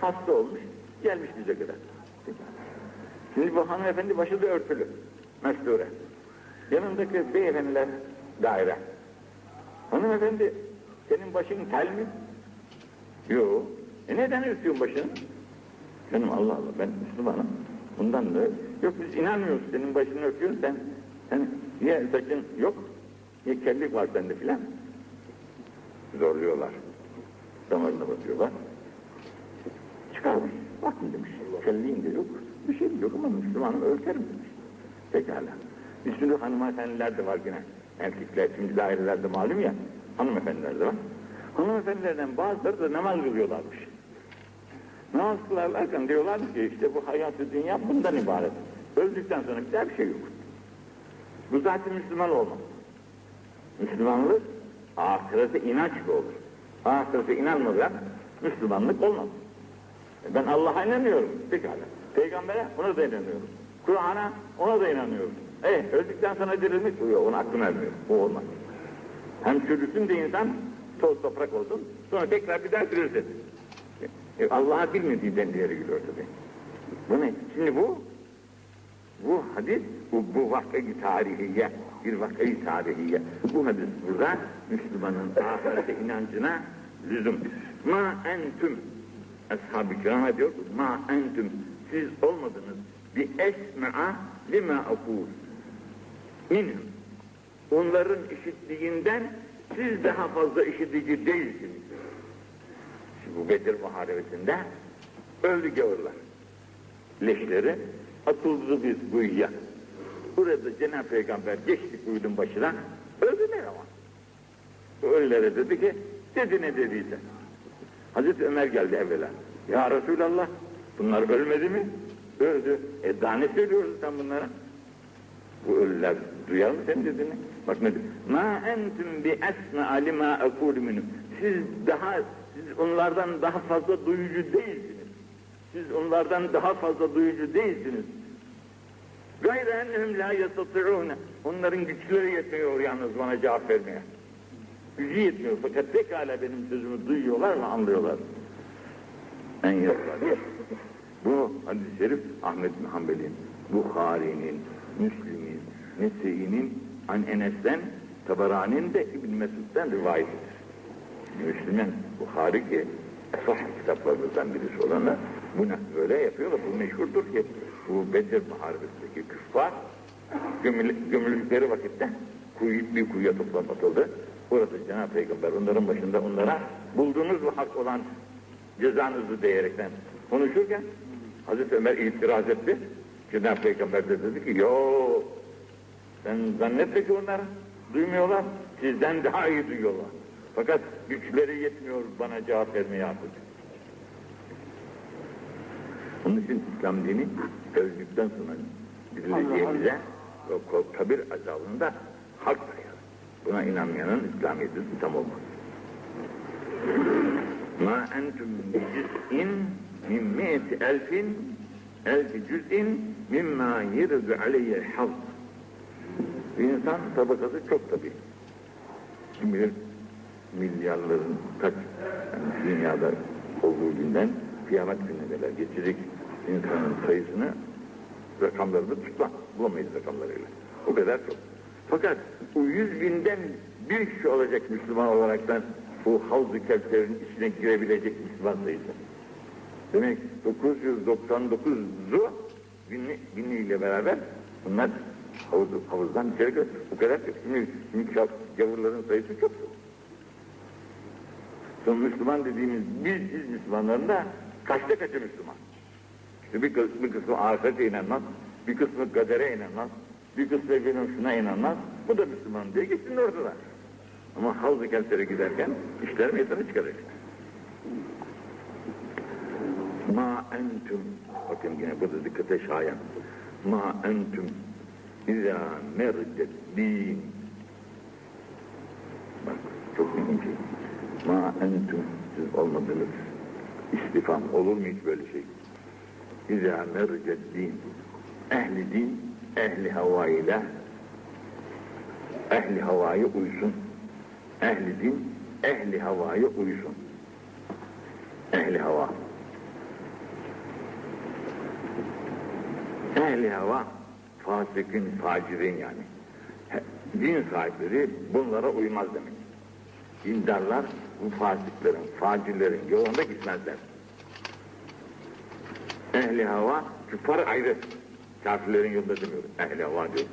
Hasta olmuş, gelmiş bize kadar. Şimdi bu hanımefendi başı da örtülü. Mesture. Yanındaki beyefendiler daire. Hanımefendi senin başın tel mi? Yok. E neden örtüyorsun başını? Canım Allah Allah ben Müslümanım. Bundan da yok biz inanmıyoruz senin başını örtüyorsun sen. Sen ya saçın yok ya kellik var sende filan. Zorluyorlar. Damarına basıyorlar. Çıkarmış. Bakın demiş. Kelliğin de yok. Bir şey yok ama Müslümanım örterim demiş. Pekala. Bir sürü hanımefendiler de var yine. Erkekler şimdi dairelerde malum ya. Hanımefendiler de var. Hanımefendilerden bazıları da namaz kılıyorlarmış. Namaz kılarlarken diyorlar ki işte bu hayatı dünya bundan ibaret. Öldükten sonra güzel bir şey yok. Bu zaten Müslüman olmak. Müslümanlık ahirete inançlı olur. Ahirete inanmadan Müslümanlık olmaz. Ben Allah'a inanıyorum. Pekala. Peygamber'e ona da inanıyorum. Kur'an'a ona da inanıyorum. E öldükten sonra dirilmiş yok ona aklım ermiyor. Bu olmaz. Hem çürüsün de insan toz toprak olsun. Sonra tekrar bir daha dirilsin. E, Allah'a bilmediğinden diğeri gülüyor tabi. Bu ne? Şimdi bu bu hadis bu, bu vakayı tarihiye bir vakayı tarihiye. Bu hadis burada Müslümanın ahirete inancına lüzum. Ma entüm Ashab-ı kirama diyor ma entüm siz olmadınız bi esme'a lima akul minhum onların işittiğinden siz daha fazla işitici değilsiniz. Bu Bedir Muharebesi'nde öldü gavurlar. Leşleri atıldı bir kuyuya. Burada Cenab-ı Peygamber geçti kuyunun başına, öldüler ama. Ölülere dedi ki, dedi ne dediyse. Hazreti Ömer geldi evvela. Ya Resulallah, bunlar ölmedi mi? Öldü. E daha ne söylüyorsun sen bunlara? Bu ölüler duyar mı sen dediğini? Bak ne diyor? Ma entüm bi esme alima ekul minum. Siz daha, siz onlardan daha fazla duyucu değilsiniz. Siz onlardan daha fazla duyucu değilsiniz. Gayrı ennehum la yastati'ûne. Onların güçleri yetmiyor yalnız bana cevap vermeye. Gücü yetmiyor fakat pekala benim sözümü duyuyorlar ve anlıyorlar. En yazılar. Bu hadis-i şerif Ahmet bin Hanbel'in, Bukhari'nin, Müslim'in, Nese'inin, An Enes'ten, Tabarani'nin de İbn Mesud'dan rivayetidir. Müslüman, Bukhari ki esas kitaplarımızdan birisi olanlar bunu böyle yapıyorlar. Bu meşhurdur ki bu Bedir Muharebesi'ndeki küffar gömül, gömüldükleri vakitte kuyu, bir kuyuya toplanatıldı. Orada Cenab-ı Peygamber onların başında onlara bulduğunuz bu hak olan cezanızı diyerekten konuşurken Hazreti Ömer itiraz etti. Cenab-ı Peygamber de dedi ki, yo sen zannetme ki onlar duymuyorlar, sizden daha iyi duyuyorlar. Fakat güçleri yetmiyor bana cevap vermeye artık. Onun için İslam dini öldükten sonra dirileceğimize o kabir azabında hak dayar. Buna inanmayanın İslamiyeti tam olmaz. Ma entum bi cüz'in min mi'ti elfin elfi cüz'in mimma yirdu aleyye haz. İnsan tabakası çok tabi. Kim bilir milyarların kaç yani dünyada olduğu günden kıyamet gününe kadar geçecek insanın sayısını rakamlarını tutma. Bulamayız rakamlarıyla. O kadar çok. Fakat bu yüz binden bir kişi olacak Müslüman olaraktan bu havz-ı kevserin içine girebilecek Müslüman sayısı. Demek 999'u binli, binliyle beraber bunlar havuz, havuzdan içeri. Bu kadar çok. Şimdi, şimdi gavurların sayısı çok. Son Müslüman dediğimiz biz, biz Müslümanların da kaçta kaçı Müslüman? İşte bir, kısmı, bir kısmı ahirete inanmaz, bir kısmı kadere inanmaz, bir kısmı efendim şuna inanmaz. Bu da Müslüman diye gitsin ortada. Ama Havz-ı Kevser'e giderken işler meydana çıkaracak. Ma entum bakın yine burada dikkate şayan. Ma entum İzâ merdet din Bak çok mühim şey. Ma entum siz olmadınız. İstifam olur mu hiç böyle şey? İzâ merdet din Ehli din, ehli hava ile ehli havaya uysun. Ehli din, ehli havaya uysun. Ehli hava. Ehli hava fasikin, facirin yani. Din sahipleri bunlara uymaz demek. Dindarlar bu fasiklerin, facirlerin yolunda gitmezler. Ehli hava, küffar ayrı. Kafirlerin yolunda demiyorum. Ehli hava diyor.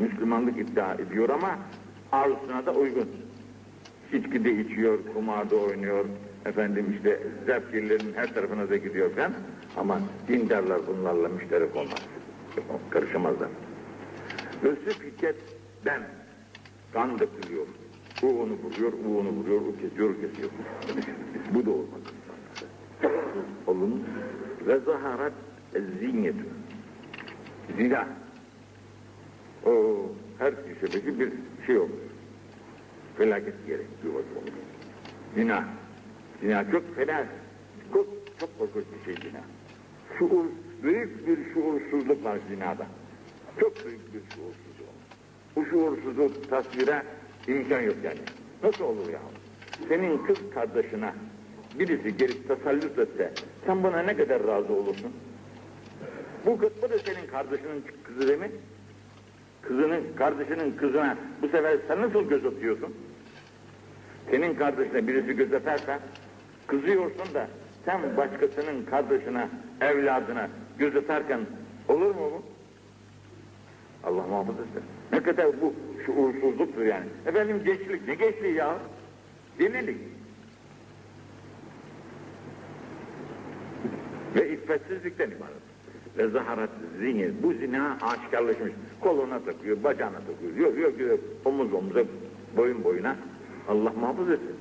Müslümanlık iddia ediyor ama arzusuna da uygun. İçkide içiyor, kumarda oynuyor, efendim işte zevklilerin her tarafına da gidiyor falan. Ama dindarlar bunlarla müşterek olmaz. Karışamazlar. Özlük hiddetten kan dökülüyor. O onu vuruyor, o onu vuruyor, o kesiyor, o kesiyor. Bu da olmaz. Olun. Ve zaharat zihniyetü. Zina. O her köşedeki bir şey olur. Felaket bir olur. Zina. Zina çok fena, çok, çok korkunç bir şey zina. Şuur, büyük bir şuursuzluk var zinada. Çok büyük bir şuursuzluk. Bu şuursuzluk tasvire imkan yok yani. Nasıl olur ya? Senin kız kardeşine birisi gelip tasallut etse, sen buna ne kadar razı olursun? Bu kız bu da senin kardeşinin kızı değil mi? Kızının, kardeşinin kızına bu sefer sen nasıl göz atıyorsun? Senin kardeşine birisi göz atarsa kızıyorsun da sen başkasının kardeşine, evladına göz atarken olur mu bu? Allah muhafaza etsin. Ne kadar bu şuursuzluktur yani. Efendim gençlik, ne gençliği ya? Delilik. Ve iffetsizlikten ibaret. Ve zaharat zini, bu zina aşikarlaşmış. Koluna takıyor, bacağına takıyor, yok yok yok, omuz omuza, boyun boyuna. Allah muhafaza etsin.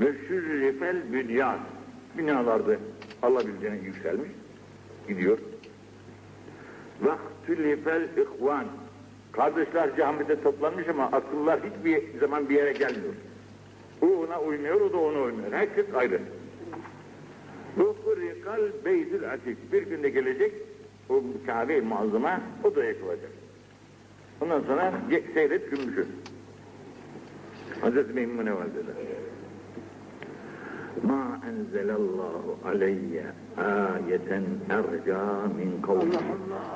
Ve şürrifel bünyan. Binalarda alabildiğine yükselmiş, gidiyor. Vaktülifel ihvan. Kardeşler camide toplanmış ama akıllar hiçbir zaman bir yere gelmiyor. O ona uymuyor, o da ona uymuyor. Herkes ayrı. Bu kurikal beytül atik. Bir günde gelecek, o Kabe-i Muazzama o da yakılacak. Ondan sonra seyret gümüşü. Hazreti Meymune Validede. Ma enzelallahu aleyye ayeten erca min kavli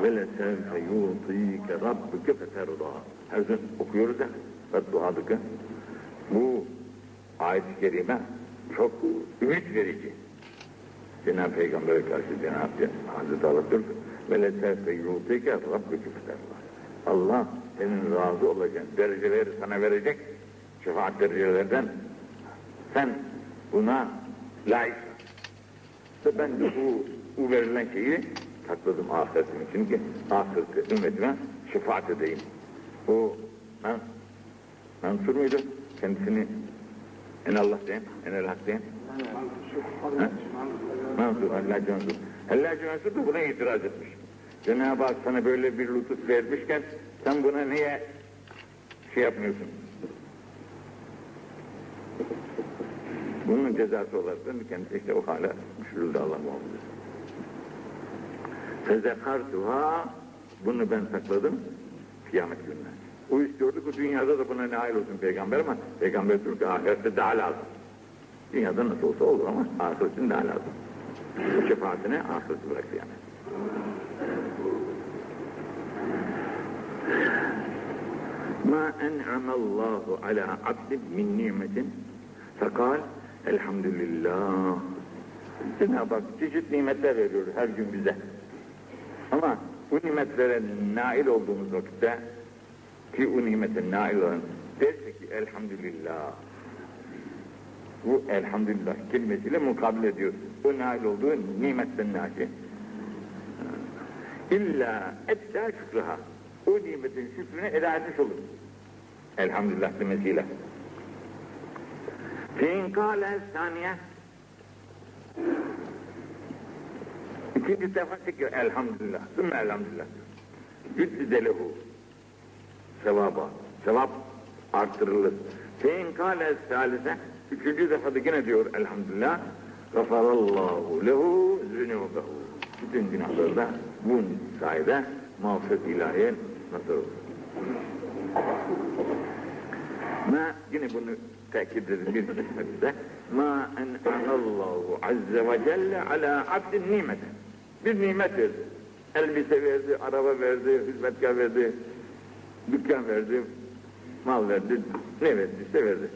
ve lesevfe yutike rabbuke feterda. Her gün okuyoruz ya, bedduadıkı. Bu ayet-i kerime çok ümit verici. Cenab-ı Peygamber'e karşı Cenab-ı Hazreti Allah diyor ve lesevfe yutike rabbuke feterda. Allah senin razı olacağın dereceleri sana verecek şefaat derecelerden sen buna layıksın. İşte ben de bu bu verilen şeyi sakladım ahiretim için ki ahirette ümmetime şefaat edeyim. O ben Mansur muydu? Kendisini en Allah diyen, en el hak diyen. Ha? Mansur, Hallacı Mansur. Hallacı Mansur da buna itiraz etmiş. Cenab-ı Hak sana böyle bir lütuf vermişken sen buna niye şey yapmıyorsun? Bunun cezası olarak da kendisi işte o hale düşürüldü Allah muhafaza. Fezekartuha bunu ben sakladım kıyamet gününe. O istiyordu ki dünyada da buna nail olsun peygamber ama peygamber diyor ki ahirette daha lazım. Dünyada nasıl olsa olur ama ahiretin daha lazım. Bu şefaatine ahireti bıraktı yani. Ma en'amallahu ala abdin min nimetin fekal elhamdülillah. Cenab-ı Hak çeşit nimetler veriyor her gün bize. Ama bu nimetlere nail olduğumuz vakitte ki o nimete nail olan derse ki elhamdülillah. Bu elhamdülillah kelimesiyle mukabil ediyor. O nail olduğu nimetten nail. İlla etta şükraha. O nimetin şükrünü eda etmiş olur. Elhamdülillah demesiyle. Fin kâle saniye İkinci defa tekrar elhamdülillah. Sümme elhamdülillah. Yüzde lehu. Sevaba. Sevap artırılır. Fein kâle salise. Üçüncü defa da yine diyor elhamdülillah. Gafarallahu lehu zünûbehu. Bütün günahları da bu sayede mağfiret ilahiye nasıl olur. Ma yine bunu tekit edin bir hadiste. Ma en'amallahu azze ve celle ala abdin nimeten. Bir nimet verdi. Elbise verdi, araba verdi, hizmetkar verdi, dükkan verdi, mal verdi, ne verdiyse verdi.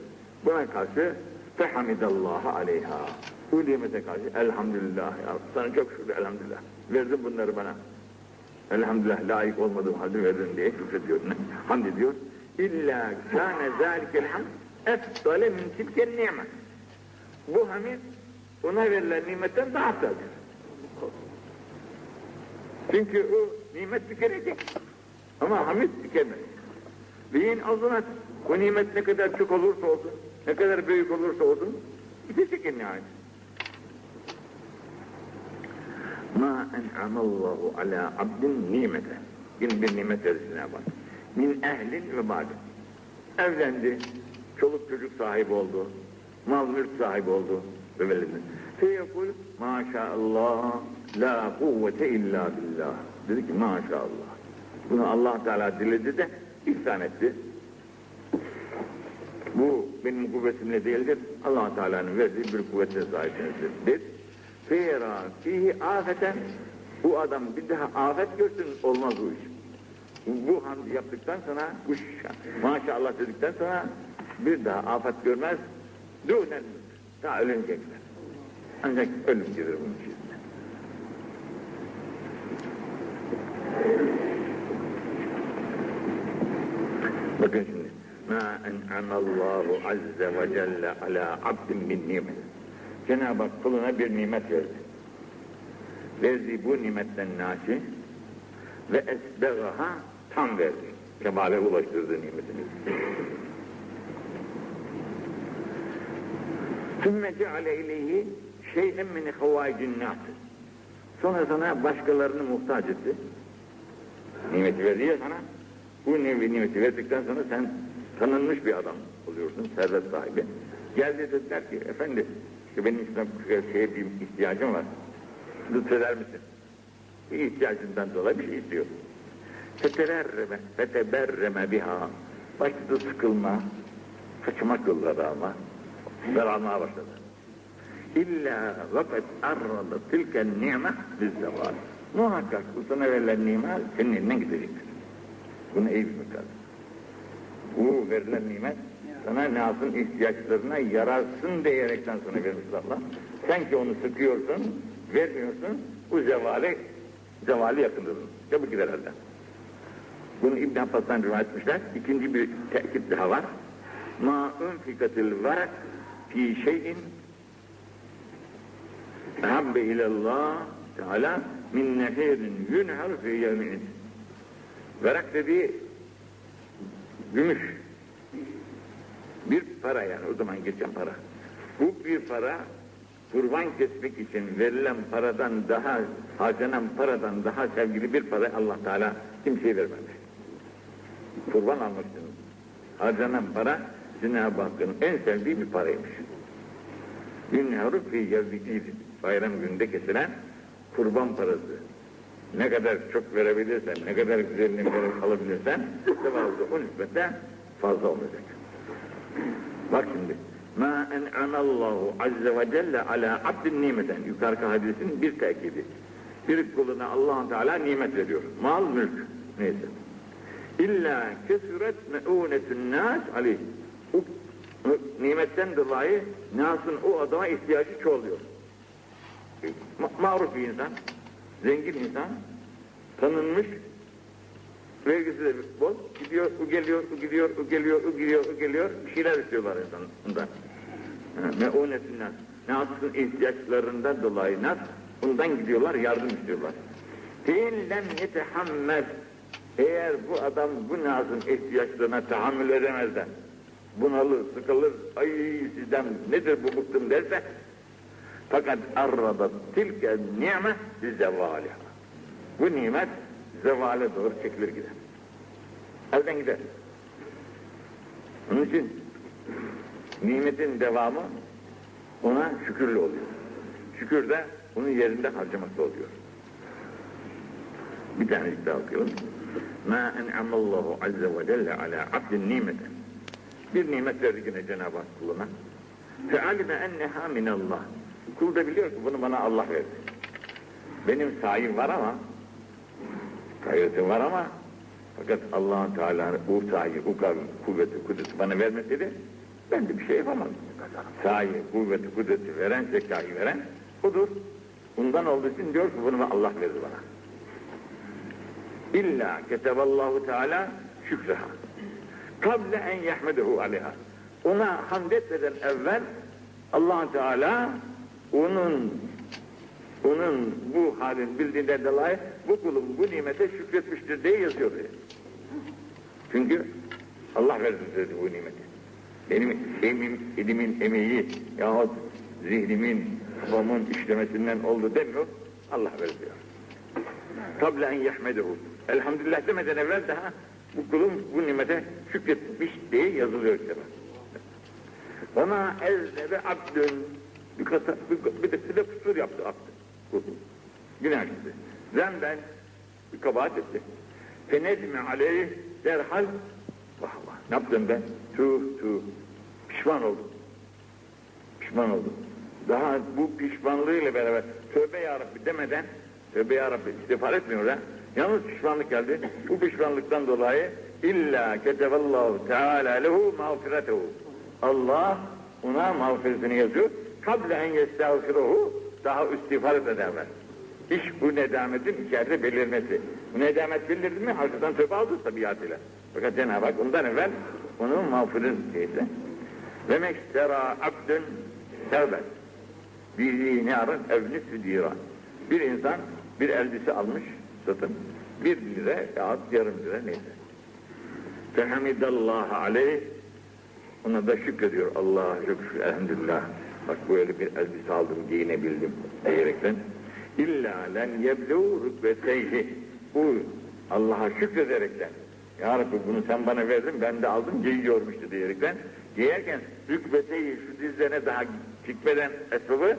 Buna karşı fehamidallaha aleyha. Bu nimete karşı elhamdülillah ya sana çok şükür elhamdülillah. Verdin bunları bana. Elhamdülillah layık olmadığım halde verdin diye şükrediyor. Hamd ediyor. İlla kâne zâlikel hamd efdale min tilken nimet. Bu hamid ona verilen nimetten daha aftaldır. Çünkü o nimet tükenecek. Ama hamid tükenmez. Beyin azınat. O nimet ne kadar çok olursa olsun, ne kadar büyük olursa olsun, bitecek en nihayet. Ma en'amallahu ala abdin nimete. Yine bir nimet verisine bak. Min ehlin ve badin. Evlendi, çoluk çocuk sahibi oldu, mal mülk sahibi oldu veledi. Feyekul maşallah la kuvvete illa billah. Dedi ki maşallah. Bunu Allah Teala diledi de ihsan etti. Bu benim kuvvetimle değildir. allah Teala'nın verdiği bir kuvvete sahipsinizdir. Feyra fihi afeten bu adam bir daha afet görsün olmaz bu iş. Bu hamd yaptıktan sonra kuş maşallah dedikten sonra bir daha afet görmez. Dünen ta ölüncekler. Ancak ölüm gelir bunun için. Bakın şimdi. Ma en'amallahu azze ve celle ala abdin min nimet. Cenab-ı Hak kuluna bir nimet verdi. Verdiği bu nimetten naşi ve esbegaha tam verdi. Kemale ulaştırdı nimetini. Sümme ceale ileyhi şeyden min havâicin. Sonra sana başkalarını muhtaç etti. Nimeti verdi ya sana. Bu nimeti verdikten sonra sen tanınmış bir adam oluyorsun, servet sahibi. Geldi dediler ki, efendi, işte benim işte şeye bir ihtiyacım var. Lütfeder misin? Bir ihtiyacından dolayı bir şey istiyor. Fetererreme, feteberreme biha. Başladı sıkılma, kaçmak yolları ama. Daralmaya başladı. İlla vakat arradı tilken nime bizzeval. Muhakkak bu sana verilen nimet senin elinden gidecektir. Bunu iyi bilmek lazım. Bu verilen nimet sana yapsın ihtiyaçlarına yararsın diyerekten sana vermiş Allah. Sen ki onu sıkıyorsun, vermiyorsun, bu zevali, zevali yakındır. Çabuk gider elden. Bunu İbn Abbas'tan rivayet etmişler. İkinci bir tekit daha var. Ma unfikatil varak fi şeyin habbe ilallah Teala min nehirin yunhar fi yevmin. Verak dediği gümüş. Bir para yani o zaman geçen para. Bu bir para kurban kesmek için verilen paradan daha, harcanan paradan daha sevgili bir para Allah Teala kimseye vermedi. Kurban almak için harcanan para Cenab-ı Hakk'ın en sevdiği bir paraymış. Yunharu fi yevmidid. Bayram gününde kesilen kurban parası. Ne kadar çok verebilirsen, ne kadar güzelini verip alabilirsen, sevabı o nispette fazla olacak. Bak şimdi, ma en'amallahu azze ve celle ala abdin nimeten. Yukarıki hadisin bir tekidi. Bir kuluna allah Teala nimet veriyor. Mal, mülk, neyse. İlla kesüret me'unetün nas aleyh. O nimetten dolayı Nas'ın o adama ihtiyacı çoğalıyor. Ma maruf bir insan, zengin insan, tanınmış, vergisi de bol, gidiyor, o geliyor, o gidiyor, o geliyor, o gidiyor, o geliyor, bir şeyler istiyorlar insandan. Me'unetin Nas. Nas'ın ihtiyaçlarından dolayı Nas, ondan gidiyorlar, yardım istiyorlar. Feillem yetehammel eğer bu adam bu Nas'ın ihtiyaçlarına tahammül edemezden, bunalır, sıkılır, ay sizden nedir bu bıktım derse fakat arradat tilke nimet zevaliha. Bu nimet zevale doğru çekilir gider. Elden gider. Onun için nimetin devamı ona şükürlü oluyor. Şükür de onun yerinde harcamakta oluyor. Bir tane daha okuyalım. Ma en'amallahu azze ve celle ala abdin nimeten bir nimet verdi yine Cenab-ı Hak kuluna. Fealime enneha minallah. Kul da biliyor ki bunu bana Allah verdi. Benim sayım var ama, gayretim var ama, fakat allah Teala bu sayı, bu kuvveti, kudreti bana vermeseydi, ben de bir şey yapamam. Sayı, kuvveti, kudreti veren, zekayı veren budur. Bundan olduğu için diyor ki bunu Allah verdi bana. İlla keteballahu Teala şükreha kable en yahmedehu aleyha. Ona hamd etmeden evvel allah Teala onun onun bu halin bildiğinden dolayı bu kulun bu nimete şükretmiştir diye yazıyor. Diye. Çünkü Allah verdi dedi bu nimeti. Benim emim, elimin emeği yahut zihnimin, kafamın işlemesinden oldu demiyor. Allah verdi diyor. Kable en yahmedehu. Elhamdülillah demeden evvel daha bu kulun bu nimete şükretmiş diye yazılıyor kitaba. Ona eznebe abdün bir, kata, bir, bir, de, bir de kusur yaptı abdün. Kul. Günah gitti. Zemben bir kabahat etti. Fenedmi aleyh derhal vah vah ne yaptım ben? Tuh tuh pişman oldum. Pişman oldum. Daha bu pişmanlığıyla beraber tövbe yarabbi demeden tövbe yarabbi istiğfar etmiyor ha. Yalnız pişmanlık geldi. Bu pişmanlıktan dolayı illa keteballahu teala lehu mağfiretehu. Allah ona mağfiretini yazıyor. Kable en yestağfiruhu daha istiğfar ederler. İş bu nedametin içeride belirmesi. Bu nedamet belirdi mi hakikaten tövbe aldı tabiatıyla. Fakat Cenab-ı Hak ondan evvel onu mağfirin şeyse. Ve mekstera abdün tevbet. Bir dinarın evni südira. Bir insan bir elbise almış satın. Bir lira yahut yarım lira neyse. Fehamidallahi aleyh ona da şükrediyor. Allah'a şükür elhamdülillah. Bak böyle bir elbise aldım giyinebildim diyerekten. İlla len yeblu rükbeteyhi. Bu Allah'a şükrederekten. Ya Rabbi bunu sen bana verdin ben de aldım giyiyorum işte diyerekten. Giyerken rükbeteyi şu dizlerine daha çıkmadan esbabı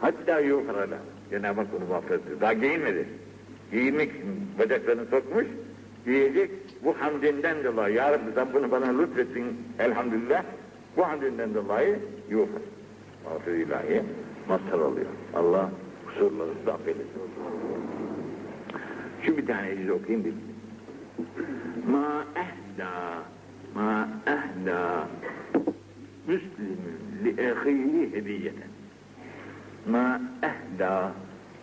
hatta yukarıda. Cenab-ı Hak onu mahvetti. Daha giyinmedi. Giyinmek için bacaklarını sokmuş, giyecek. Bu hamdinden dolayı, Ya Rabbi sen bunu bana lütfettin elhamdülillah. Bu hamdinden dolayı yukarı. Mağfir ilahi mazhar oluyor. Allah kusurlarınızı affeylesin. Şu bir tane yüzü okuyayım bir. Ma ehda ma ehda müslimün li ehihi hediyeten ma ehda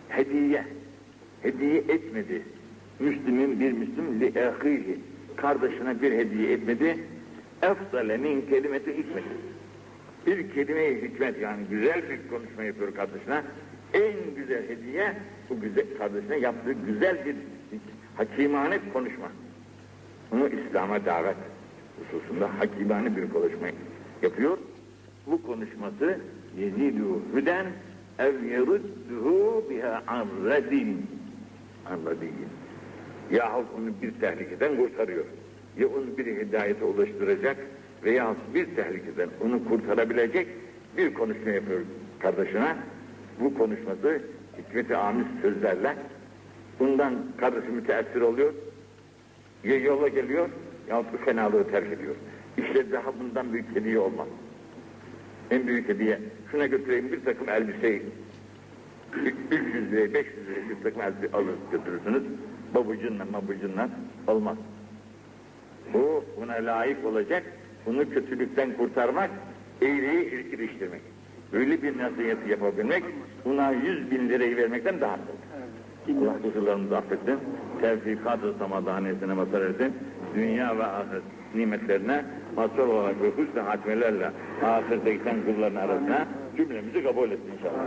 hediye hediye etmedi Müslümün bir Müslüm li ehihi kardeşine bir hediye etmedi efsale min kelimeti hikmet bir kelime hikmet yani güzel bir konuşma yapıyor kardeşine En güzel hediye bu güzel kardeşine yaptığı güzel bir hakimane konuşma. Bunu İslam'a davet hususunda hakimane bir konuşma yapıyor. Bu konuşması yezidu hüden ev yerudduhu biha amredin. Amredin. Yahut onu bir tehlikeden kurtarıyor. Ya onu bir hidayete ulaştıracak veya bir tehlikeden onu kurtarabilecek bir konuşma yapıyor kardeşine. Bu konuşması hikmeti amis sözlerle bundan kardeşi müteessir oluyor. Ya yola geliyor yahut bu fenalığı terk ediyor. İşte daha bundan büyük hediye olmaz. En büyük hediye şuna götüreyim bir takım elbiseyi 300 liraya 500 liraya takım elbise alır götürürsünüz. Babucunla mabucunla olmaz. Bu buna layık olacak, bunu kötülükten kurtarmak, eğriyi iliştirmek. Öyle bir nasihat yapabilmek, buna yüz bin lirayı vermekten daha kolay. Allah kusurlarımızı affetsin, tevfikat-ı samadaniyetine mazhar etsin, dünya ve ahiret nimetlerine mazhar olarak ve husn-i hatimelerle ahirete giden kulların arasına cümlemizi kabul etsin inşallah.